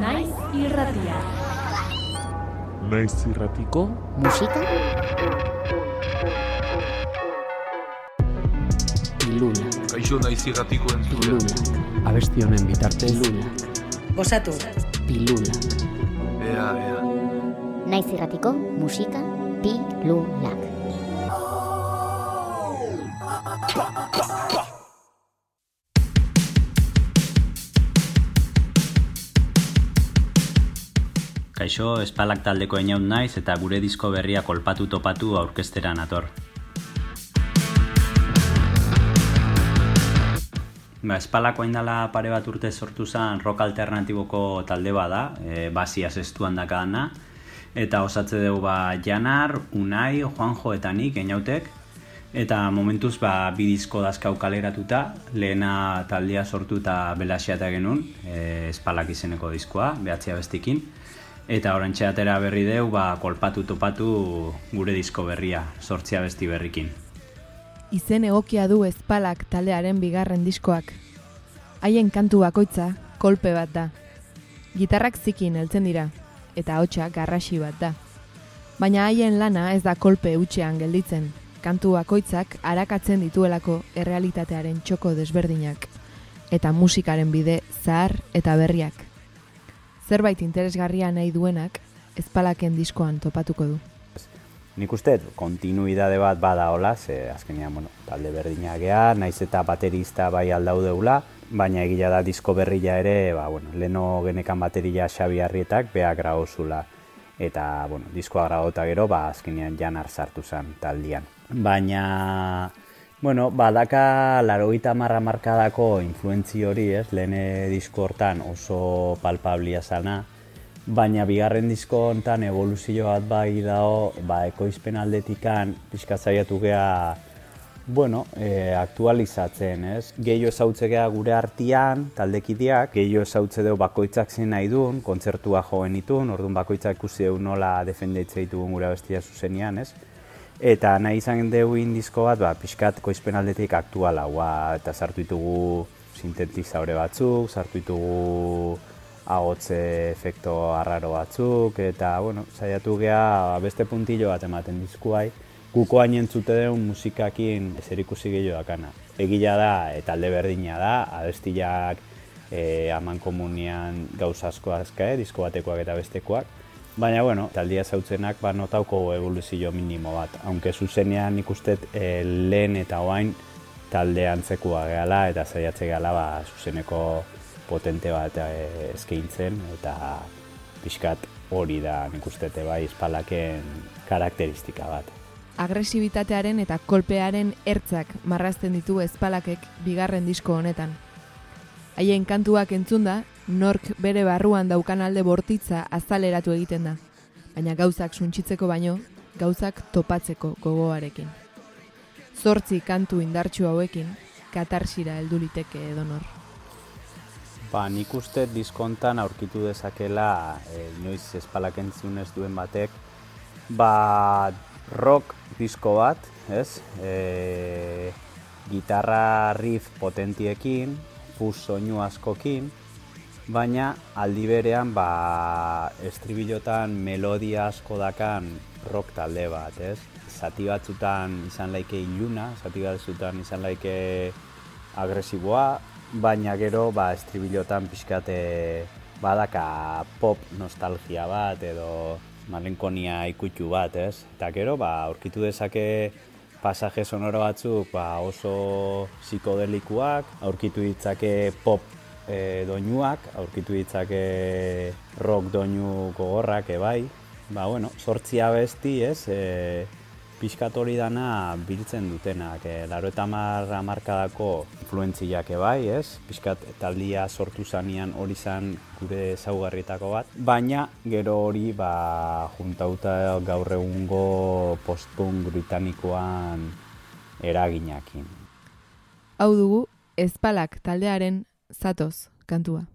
Naiz irratia. Naiz irratiko musika pilula. Kaixo naiz irratiko entzule. pilula Abesti honen bitartez pilula Gozatu, pilula Ea, ea. naiz irratiko musika pilulak Kaixo, espalak taldeko eniaut naiz eta gure disko berria kolpatu topatu aurkestera nator. Ba, espalako indala pare bat urte sortu zen rock alternatiboko talde bada, e, basia zestuan dakadana, eta osatze dugu ba Janar, Unai, Juanjo eta nik eniautek, eta momentuz ba, bi disko dazkau kaleratuta, lehena taldea sortu eta belaxiata genuen, e, espalak izeneko diskoa, behatzia bestikin, Eta orantxe atera berri deu, ba, kolpatu topatu gure disko berria, sortzia besti berrikin. Izen egokia du ezpalak taldearen bigarren diskoak. Haien kantu bakoitza kolpe bat da. Gitarrak zikin heltzen dira, eta ahotsa garrasi bat da. Baina haien lana ez da kolpe utxean gelditzen. Kantu bakoitzak arakatzen dituelako errealitatearen txoko desberdinak. Eta musikaren bide zahar eta berriak. Zerbait interesgarria nahi duenak, ezpalaken diskoan topatuko du. Nik uste, kontinuidade bat bada hola, ze azkenean, bueno, talde berdina gea, naiz eta baterista bai aldau deula, baina egia da disko berria ere, ba, bueno, leno genekan bateria Xabi Arrietak beha grauzula. Eta, bueno, diskoa grauta gero, ba, azkenean janar sartu zen taldian. Baina, bueno, badaka larogeita marra markadako influentzi hori, ez, lehen disko hortan oso palpablia zana, Baina bigarren disko hontan evoluzio bat bai dago, ba, ekoizpen aldetikan pixka zaiatu gea, bueno, e, aktualizatzen, ez? Gehio ezautze gure artian, taldekideak, gehio ezautze dugu bakoitzak zen nahi duen, kontzertua joen itun, orduan bakoitzak ikusi dugu nola defendeitze ditugun gure bestia zuzenian, ez? Eta nahi izan dugu indizko bat, ba, pixkat koizpen aldetik aktuala, ba, eta sartu ditugu sintetizaure batzuk, sartu ditugu agotze efekto arraro batzuk, eta, bueno, saiatu gea beste puntillo bat ematen dizkuai, guko hain entzute den musikakin ezer ikusi gehiago dakana. Egila da, eta alde berdina da, abestiak e, aman komunian gauza asko azka, eh, disko batekoak eta bestekoak, Baina, bueno, taldia zautzenak ba, notauko evoluzio minimo bat. Aunque zuzenean ikustet e, lehen eta oain talde antzekua gehala eta zaiatze gehala ba, zuzeneko potente bat e, eskaintzen eta pixkat hori da nik ustete bai espalaken karakteristika bat. agresibitatearen eta kolpearen ertzak marrazten ditu ezpalakek bigarren disko honetan. Haien kantuak entzunda, nork bere barruan daukan alde bortitza azaleratu egiten da, baina gauzak suntsitzeko baino, gauzak topatzeko gogoarekin. Zortzi kantu indartsu hauekin, katarsira heldu liteke edonor. Ba, nik uste diskontan aurkitu dezakela e, inoiz espalak ez duen batek, ba, rock disko bat, ez? E, gitarra riff potentiekin, fus soinu askokin, baina aldi berean ba, estribilotan melodia asko dakan rock talde bat, ez? Zati batzutan izan laike iluna, zati batzutan izan laike agresiboa, baina gero ba, estribilotan pixkate badaka pop nostalgia bat edo malenkonia ikutxu bat, ez? Eta gero, ba, aurkitu dezake pasaje sonoro batzuk ba, oso psikodelikuak, aurkitu ditzake pop e, doinuak, aurkitu ditzake rock doinu gogorrak ebai. Ba, bueno, sortzi abesti, ez, e, pixkat hori dana biltzen dutenak. E, laro eta marra markadako influentziak ebai, ez, pixkat taldia sortu zanean hori zan gure zaugarrietako bat. Baina, gero hori, ba, juntauta gaur egungo postpunk britanikoan eraginakin. Hau dugu, ezpalak taldearen zatoz kantua.